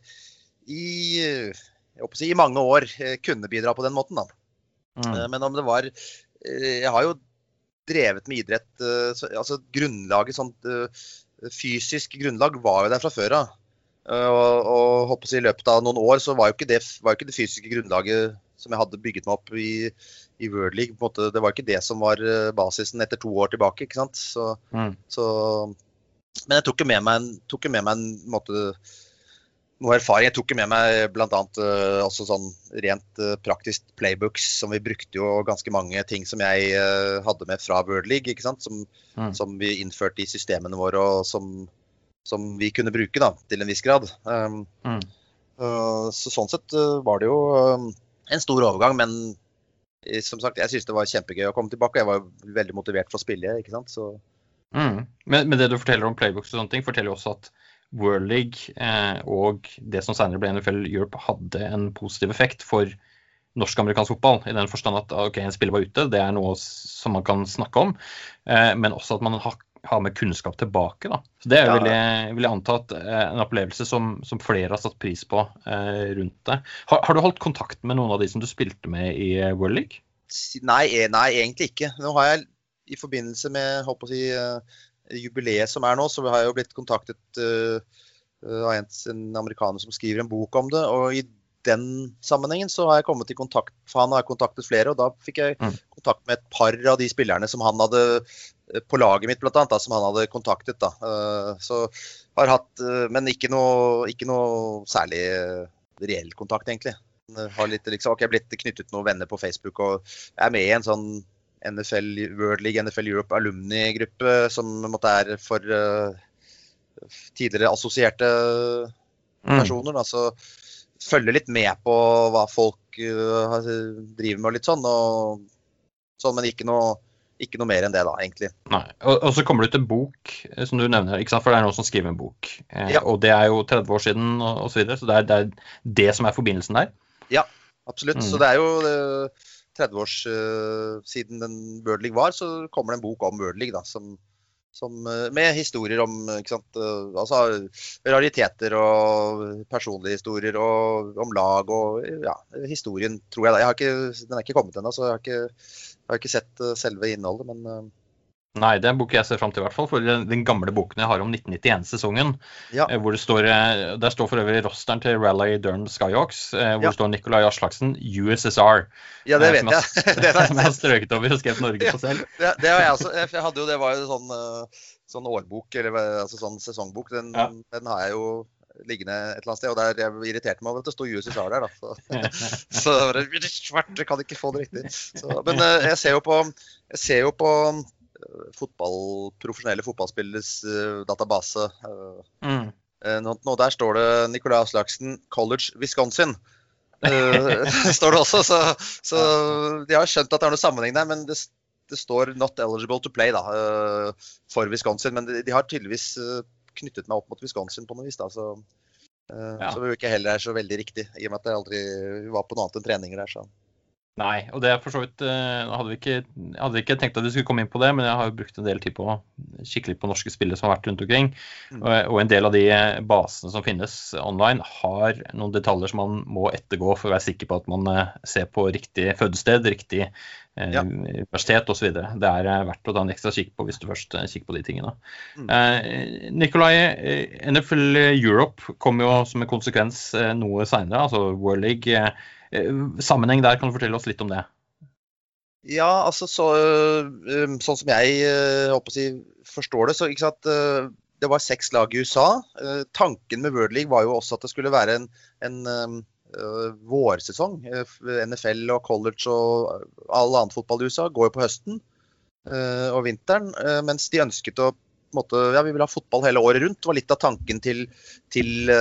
i, jeg si, i mange år kunne bidra på den måten, da. Mm. men om det var Jeg har jo drevet med idrett, så, altså grunnlaget sånn Fysisk grunnlag var jo der fra før av. Eh, og, og håper I løpet av noen år så var jo ikke det, jo ikke det fysiske grunnlaget som jeg hadde bygget meg opp i, i World League. måte, Det var ikke det som var eh, basisen etter to år tilbake. ikke sant? Så, mm. så, men jeg tok jo med meg tok med meg en måte, noe erfaring. Jeg tok med meg bl.a. Uh, også sånn rent uh, praktisk playbooks. som Vi brukte jo ganske mange ting som jeg uh, hadde med fra World League. ikke sant? Som, mm. som vi innførte i systemene våre, og som som vi kunne bruke da, til en viss grad. Um, mm. uh, så Sånn sett uh, var det jo uh, en stor overgang, men uh, som sagt, jeg syntes det var kjempegøy å komme tilbake. Jeg var veldig motivert for å spille. ikke sant? Så... Mm. Men, men, det du forteller om playbooks og sånne ting, forteller jo også at World League eh, og det som senere ble NFL Europe, hadde en positiv effekt for norsk-amerikansk fotball. I den forstand at ok, en spiller var ute, det er noe som man kan snakke om. Eh, men også at man har ha med kunnskap tilbake. Da. Så Det er jo, ja. vil, jeg, vil jeg anta at eh, en opplevelse som, som, flere har satt pris på eh, rundt det. Har, har, du holdt kontakt med noen av de som du spilte med i eh, World League? Nei, eh, nei egentlig ikke. Nå har jeg i forbindelse med håper å si, jubileet som er nå, så har jeg jo blitt kontaktet uh, av en, en, amerikaner som skriver en bok om det. og i den sammenhengen så har jeg kommet i kontakt for han har kontaktet flere, og da fikk jeg mm. kontakt med et par av de spillerne som han hadde på laget mitt, blant annet, da, som han hadde kontaktet. da. Eh, så har hatt, eh, Men ikke noe, ikke noe særlig reell kontakt, egentlig. Har litt, liksom, okay, blitt knyttet noen venner på Facebook og jeg er med i en sånn NFL, World League NFL Europe alumni-gruppe som måtte er for uh, tidligere assosierte mm. personer. Da, så følger litt med på hva folk uh, driver med og litt sånn. Og, sånn men ikke noe, ikke noe, mer enn det, da, egentlig. Nei. Og, og, så kommer du til bok, eh, som du nevner, ikke sant? for det er noen som skriver en bok. Eh, ja. Og det er jo 30 år siden og osv., så, videre, så det er, det er, det som er forbindelsen der? Ja, absolutt. Mm. Så det er jo 30 år siden den World League var, så kommer det en bok om World League da, som, som, med historier om sant, altså, rariteter og personlige historier og om lag og ja, historien, tror jeg. da. Jeg ikke, den er ikke kommet ennå, så jeg har ikke, jeg har ikke sett selve innholdet. men Nei, det er en bok jeg ser fram til, i hvert fall. For den gamle boken jeg har om 1991-sesongen, ja. Eh, hvor det står eh, Der står for øvrig rosteren til Rally Durham Skyhawks, eh, hvor ja. det står Nicolai Aslaksen, USSR. Ja, det vet jeg. (laughs) det (laughs) som jeg har strøket over og skrevet Norge ja, på selv. Det, det har jeg også. Jeg hadde jo, det var jo sånn, sånn årbok, eller altså sånn sesongbok. Den, den har jeg jo liggende et eller annet sted. Og der jeg irriterte meg over at det sto USSR der, da. Så, (laughs) så det kan ikke få det riktig. Så, men jeg ser jo på, jeg ser jo på fotball, profesjonelle fotballspilleres uh, database. Mm. nå, der står det Nicolai Aslaksen, College, Wisconsin. (laughs) står det også, så, så, de har skjønt at det er noe sammenheng der. Men det, det står 'not eligible to play' da, for Wisconsin. Men de, de har tydeligvis knyttet meg opp mot Wisconsin på noe vis. da, så... Ja. Så det ikke heller er så veldig riktig, i og med at jeg aldri var på noe annet enn treninger der. Så. Nei, og det er for så vidt uh, hadde, vi ikke, hadde ikke tenkt at vi skulle komme inn på det, men jeg har jo brukt en del tid på å kikke litt på norske spillere som har vært rundt omkring. Mm. Og, en del av de basene som finnes online, har noen detaljer som man må ettergå for å være sikker på at man uh, ser på riktig fødested, riktig eh, ja. universitet osv. Det er verdt å ta en ekstra kikk på hvis du først kikker på de tingene. Mm. Nikolai, NFL Europe kom jo som en konsekvens noe seinere, altså World League Eh, sammenheng der, kan du fortelle oss litt om det? Ja, altså så, eh, sånn som jeg håper eh, å si, forstår det, så ikke sant, det var seks lag i USA. Tanken med World League var jo også at det skulle være en, en uh, vårsesong. NFL og college og all annen fotball i USA går jo på høsten og vinteren. Mens de ønsket å måte, ja, vi vil ha fotball hele året rundt. Var litt av tanken til, til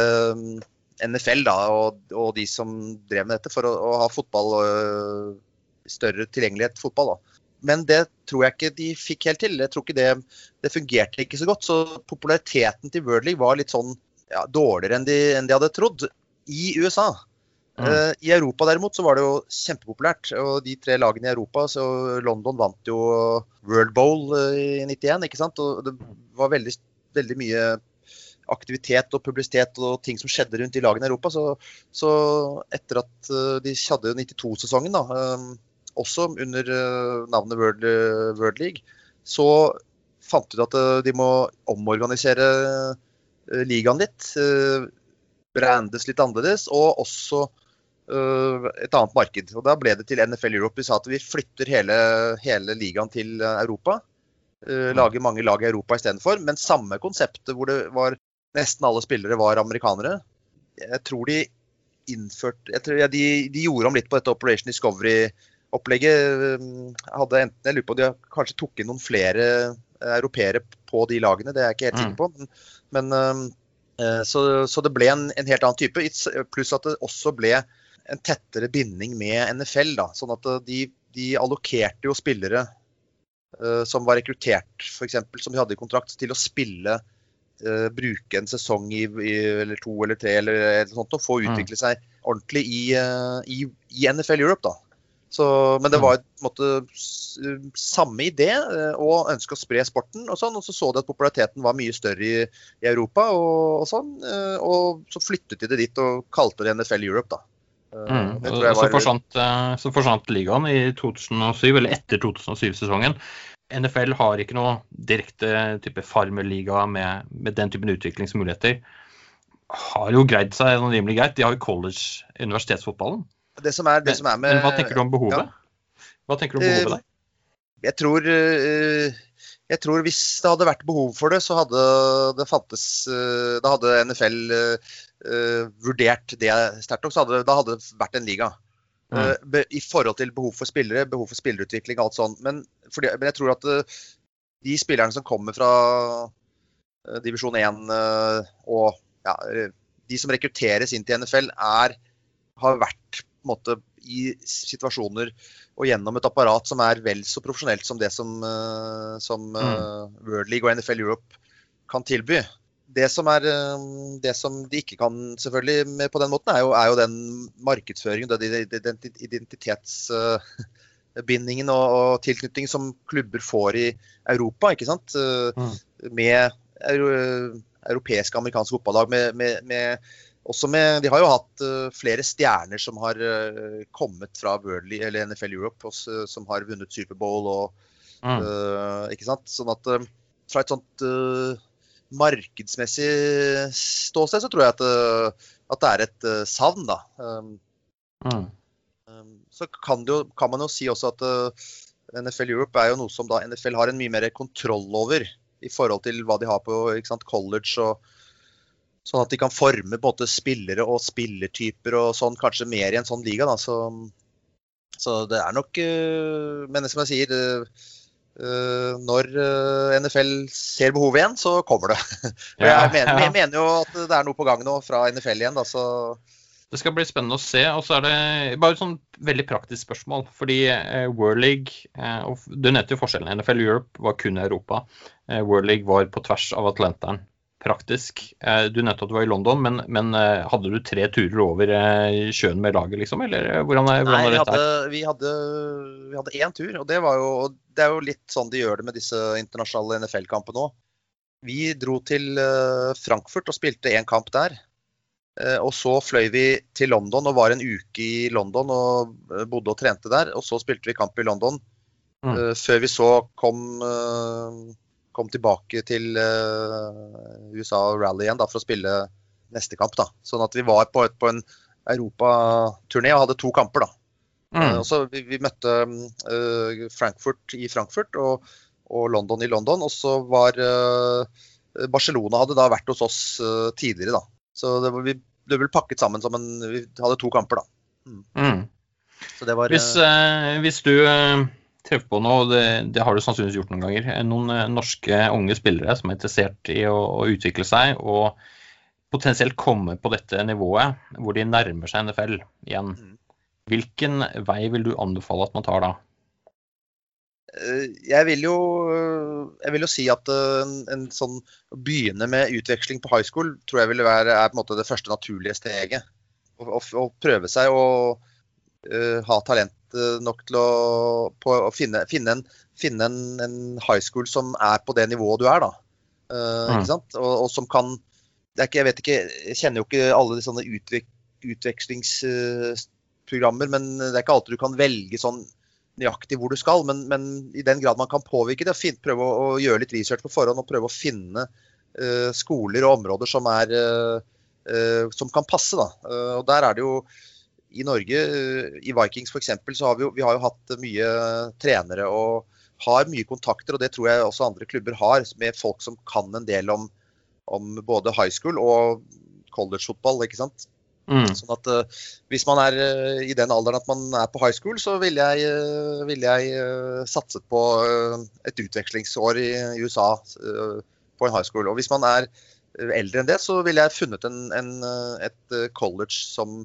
NFL da, og, og, de som drev med dette, for å, å ha fotball og større tilgjengelighet fotball. da. Men det tror jeg ikke de fikk helt til. Jeg tror ikke det, det fungerte ikke så godt. Så populariteten til World League var litt sånn ja, dårligere enn de, enn de, hadde trodd i USA. Mm. Uh, I Europa derimot så var det jo kjempepopulært. Og de tre lagene i Europa, så London vant jo World Bowl uh, i 91, ikke sant. Og det var veldig, veldig mye aktivitet og publisitet og ting som skjedde rundt i lagene i Europa. Så, så etter at uh, de hadde 92-sesongen, da, um, også under uh, navnet World, uh, World, League, så fant de ut at de må omorganisere ligaen litt. brandes litt annerledes, og også et annet marked. Og Da ble det til NFL Europe. Vi sa at vi flytter hele, hele ligaen til Europa. Uh, lager mange lag i Europa istedenfor. Men samme konseptet hvor det var nesten alle spillere var amerikanere. Jeg tror de innførte jeg tror, ja, de, de, gjorde om litt på dette Operation Discovery-opplegget. hadde enten, Jeg lurer på om de kanskje tok inn noen flere eh, europeere på de lagene, det er jeg ikke helt sikker mm. på. Men, men uh, så, så, det ble en, en, helt annen type. Pluss at det også ble en tettere binding med NFL. da, sånn at de, de allokerte jo spillere uh, som var rekruttert, f.eks., som de hadde i kontrakt, til å spille uh, bruke en sesong i, i, eller to eller tre eller, eller sånt, og få mm. utvikle mm. seg ordentlig i, uh, i, i, NFL Europe. da. Så, men det mm. var et, måte, samme idé å ønske å spre sporten. Og sånn, og så så de at populariteten var mye større i, i Europa. Og, og sånn, og så flyttet de det dit og kalte det NFL Europe. da. Mm. Var... Så, forsvant, så forsvant ligaen i 2007, eller etter 2007-sesongen. NFL har ikke noe direkte type farmerliga med, med den typen utviklingsmuligheter. Har jo greid seg noe rimelig greit. De har jo college, universitetsfotballen. Det som er, det som er med, men hva tenker du om behovet? Ja. Hva tenker du om behovet der? Jeg tror, eh, jeg tror hvis det hadde vært behov for det, så hadde det fantes eh, Da hadde NFL vurdert det sterkt nok. Så hadde, da hadde det vært en liga. Mm. Eh, I forhold til behov for spillere, behov for spillerutvikling og alt sånt. Men, fordi, men jeg tror at eh, de spillerne som kommer fra uh, divisjon 1 uh, og ja, de som rekrutteres inn til NFL, er, har vært måte, i situasjoner og gjennom et apparat som er vel så profesjonelt som det som, som mm. World League og NFL Europe kan tilby. Det som, er, eh, det som de ikke kan selvfølgelig med på den måten, er jo, er jo den markedsføringen, den identitetsbindingen og, og tilknytning som klubber får i Europa. ikke sant? Mm. Med europeiske amerikanske fotballag. Med, med, med, også med, de har jo hatt flere stjerner som har kommet fra Worldly, eller NFL Europe, også, som har vunnet Superbowl. og mm. uh, ikke sant? Sånn at fra et sånt markedsmessig ståsted, så tror jeg at, eh, at det er et uh, savn, da. Um, mm. um, så kan, jo, kan, man jo si også at eh, NFL Europe er jo noe som da NFL har en mye mer kontroll over i forhold til hva de har på sant, college. og Sånn at de kan forme både spillere og spillertyper og sånn, kanskje mer i en sånn liga. Da. Så, så det er nok Men som jeg sier, Eh, når eh, NFL ser behovet igjen, så kommer det. (laughs) jeg, mener, jeg, mener, jo at det er noe på gang nå fra NFL igjen. Da, så det skal bli spennende å se. Og så er det bare et sånn veldig praktisk spørsmål. Fordi eh, World League og Du nevnte jo forskjellen. NFL Europe var kun i Europa. Eh, World League var på tvers av Atlanteren praktisk. Eh, du nevnte at du var i London, men, men eh, hadde du tre turer over eh, sjøen med laget, liksom? Eller hvordan, hvordan Nei, vi hadde, vi, hadde, vi hadde én tur, og det, var jo, det er jo litt sånn de gjør det med disse internasjonale NFL-kampene òg. Vi dro til Frankfurt og spilte én kamp der. Og så fløy vi til London og var en uke i London og bodde og trente der. Og så spilte vi kamp i London. Mm. Før vi så kom kom tilbake til uh, USA rally igjen da, for å spille neste kamp. da. Sånn at vi var på, et, på en europaturné og hadde to kamper. da. Mm. Uh, så vi, vi møtte uh, Frankfurt i Frankfurt og, og, London i London. Og så var Barcelona hadde da vært hos oss tidligere, da. Så det, var, vi, det ble pakket sammen som en Vi hadde to kamper, da. Mm. Mm. Var, hvis, hvis, du treffer på noe, det, det, har du sannsynligvis gjort noen ganger. Noen eh, norske unge spillere som er interessert i å, å, utvikle seg og potensielt komme på dette nivået hvor de nærmer seg NFL igjen. Mm. Hvilken vei vil du anbefale at man tar da? Eh, jeg vil jo, jeg vil jo si at eh, en, en sånn, å begynne med utveksling på high school tror jeg vil være er på en måte det første naturlige steget. Å prøve seg å uh, ha talent Eh, nok til å, på, å finne, finne, en, finne en, en, high school som er på det nivået du er, da. Uh, mm. og, og, som kan ikke, Jeg vet ikke, jeg kjenner jo ikke alle de sånne utvek, utvekslingsprogrammer, men det er ikke alltid du kan velge sånn nøyaktig hvor du skal. Men, men i den grad man kan påvirke det, fin, prøve å, å, gjøre litt research på forhånd og prøve å finne uh, skoler og områder som, er, uh, som kan passe. Da. og der er det jo i Norge, eh, i Vikings f.eks., så har vi, vi har jo hatt mye trenere og har mye kontakter, og det tror jeg også andre klubber har, med folk som kan en del om, om både high school og college-fotball. ikke sant? Mm. Sånn at uh, Hvis man er uh, i den alderen at man er på high school, så ville jeg, uh, vil jeg satset på et utvekslingsår i, i USA på en high school. Og hvis man er eldre enn det, så ville jeg funnet en, en, et college som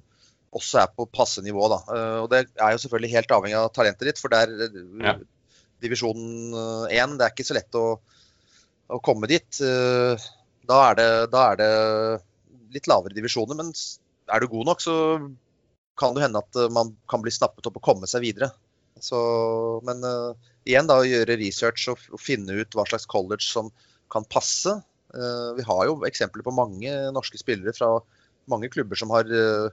også er på passe nivå. Da. Eh, og Det er jo selvfølgelig helt avhengig av talentet ditt, for det er eh, ja. divisjon 1. Eh, det er ikke så lett å, å komme dit. Da er, det, da er, det, litt lavere divisjoner, men er du god nok, så kan det hende at man kan bli snappet opp og komme seg videre. Så, men uh, igjen da, å gjøre research og, og, finne ut hva slags college som kan passe. Uh, vi har jo eksempler på mange norske spillere fra mange klubber som har uh,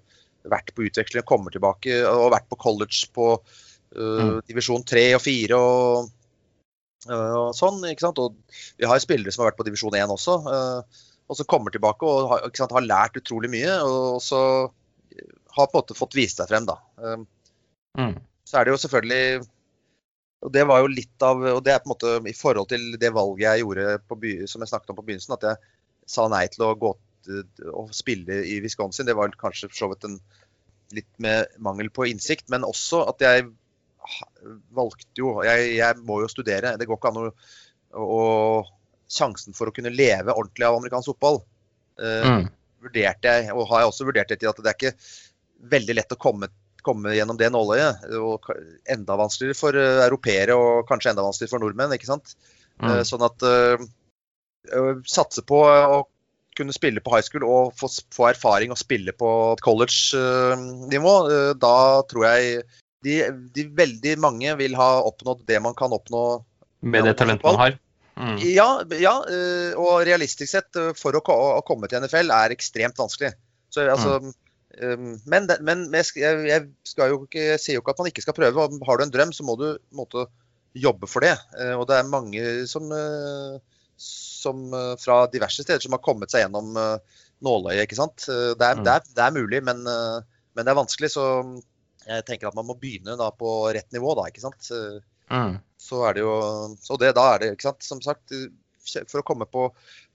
vært på utveksling og kommer tilbake, og vært på college på uh, divisjon 3 og 4 og, uh, og, sånn. ikke sant? Og vi har spillere som har vært på divisjon 1 også, uh, og som kommer tilbake og har, sant, har, lært utrolig mye. Og så har på en måte fått vist seg frem, da. Mm. Så er det jo selvfølgelig og Det var jo litt av, og det er på en måte i forhold til det valget jeg gjorde på by, som jeg snakket om på begynnelsen, at jeg sa nei til å gå å spille i Wisconsin. Det var kanskje for så vidt en litt med mangel på innsikt, men også at jeg valgte jo Jeg, jeg må jo studere. Det går ikke an å, å Sjansen for å kunne leve ordentlig av amerikansk fotball eh, mm. vurderte jeg, og har jeg også vurdert det til at det er ikke veldig lett å komme, komme gjennom det nåløyet. Og enda vanskeligere for uh, europeere og kanskje enda vanskeligere for nordmenn. ikke sant? Mm. Sånn at satse på å kunne spille på high school og få, få erfaring og spille på college-nivå, uh, da tror jeg de, de, veldig mange vil ha oppnådd det man kan oppnå med det talentet man har? Mm. Ja, ja, og realistisk sett, for å, å, komme til NFL er ekstremt vanskelig. Så altså mm. Men, men jeg, jeg, jo ikke, jeg, sier jo ikke at man ikke skal prøve. Har du en drøm, så må du måtte jobbe for det. Og det er mange som, som uh, fra diverse steder som har kommet seg gjennom nåløyet. ikke sant? Det er, mm. det, er, det er, mulig, men, men, det er vanskelig. Så jeg tenker at man må begynne da på rett nivå, da. ikke sant? Mm. Så er det jo Så det, da er det, ikke sant, som sagt For å komme på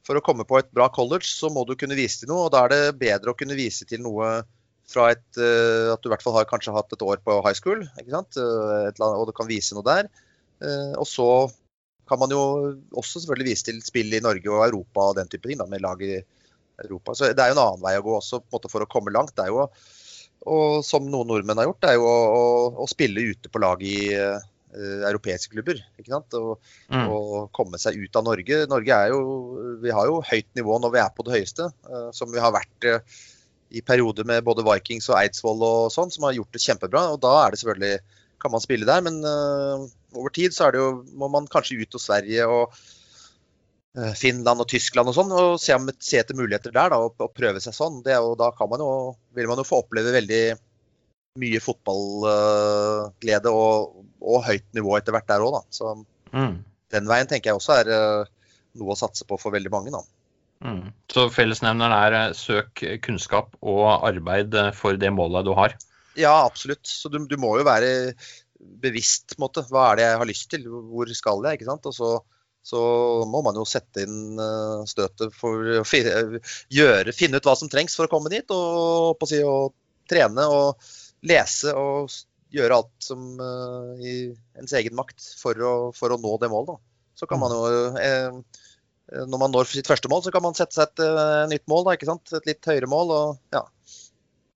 for å komme på et bra college, så må du kunne vise til noe. og Da er det bedre å kunne vise til noe fra et, uh, at du i hvert fall har kanskje hatt et år på high school, ikke sant? Uh, og du kan vise noe der. Uh, og så kan man jo også selvfølgelig vise til spill i Norge og Europa og den type ting, da, med lag i Europa. Så det er jo en annen vei å gå også på for å komme langt. Det er jo, og som noen nordmenn har gjort, det er jo å, å, å spille ute på lag i uh, europeiske klubber. ikke sant? Og, mm. og, komme seg ut av Norge. Norge er jo, Vi har jo høyt nivå når vi er på det høyeste, uh, som vi har vært uh, i perioder med både Vikings og Eidsvoll og sånn, som har gjort det kjempebra. og Da er det selvfølgelig, kan man spille der, men uh, over tid så er det jo, må man kanskje ut til Sverige og Finland og Tyskland og sånn, og se, se etter muligheter der da, og, og prøve seg sånn. Det, og da kan man jo, vil man jo få oppleve veldig mye fotballglede og, og, høyt nivå etter hvert der òg, da. Så mm. den veien tenker jeg også er eh, noe å satse på for veldig mange, da. Mm. Så fellesnevneren er eh, søk kunnskap og arbeid eh, for det målet du har? Ja, absolutt. Så du, du må jo være bevisst. Måte. Hva er det jeg har lyst til? Hvor skal jeg? ikke sant? Og så, så må man jo sette inn støtet for å gjøre, finne ut hva som trengs for å komme dit. Og, på å si, og trene og lese og gjøre alt som uh, i ens egen makt for å, for å nå det målet. Da. Så kan man jo eh, Når man når sitt første mål, så kan man sette seg et nytt mål. Da, ikke sant? Et litt høyere mål. Og, ja.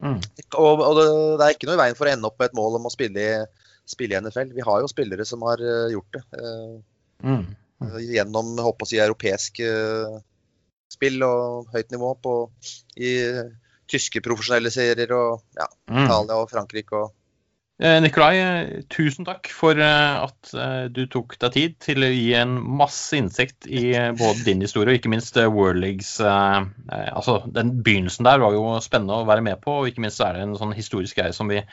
Mm. og, og det, det, er ikke noe i veien for å ende opp med et mål om å spille i, spille i NFL. Vi har jo spillere som har uh, gjort det. Mm. Mm. Gjennom håper å si, europeisk spill og høyt nivå på, i tyske profesjonelle serier og ja, mm. Italia og Frankrike. og eh, Nikolai, tusen takk for eh, at eh, du tok deg tid til å gi en masse innsikt i både din historie og ikke minst World Leagues Altså, den begynnelsen der var jo spennende å være med på, og ikke minst er det en sånn historisk greie som vi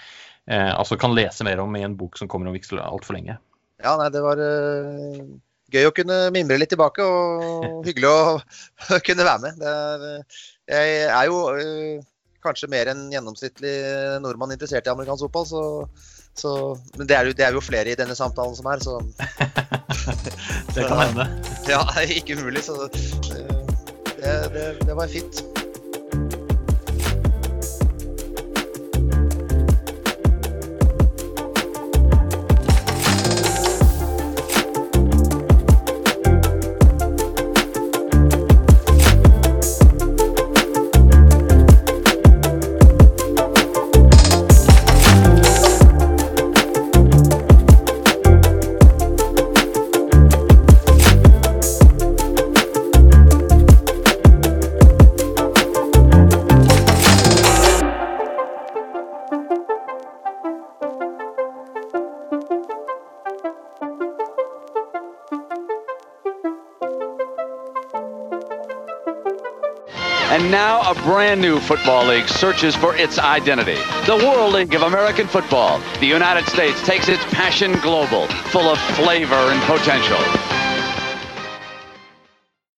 altså kan lese mer om i en bok som kommer om ikke altfor lenge. Ja, nei, det var gøy å kunne mimre litt tilbake, og (laughs) hyggelig å (laughs) kunne være med. Er, jeg er jo kanskje mer enn gjennomsnittlig nordmann interessert i amerikansk fotball, så, så Men det er, jo, det er, jo, flere i denne samtalen som er, så (laughs) Det kan hende. Ja, (laughs) ikke umulig. Så øh, det, det, det var fint. Brand new football league searches for its identity. The World League of American Football. The United States takes its passion global, full of flavor and potential.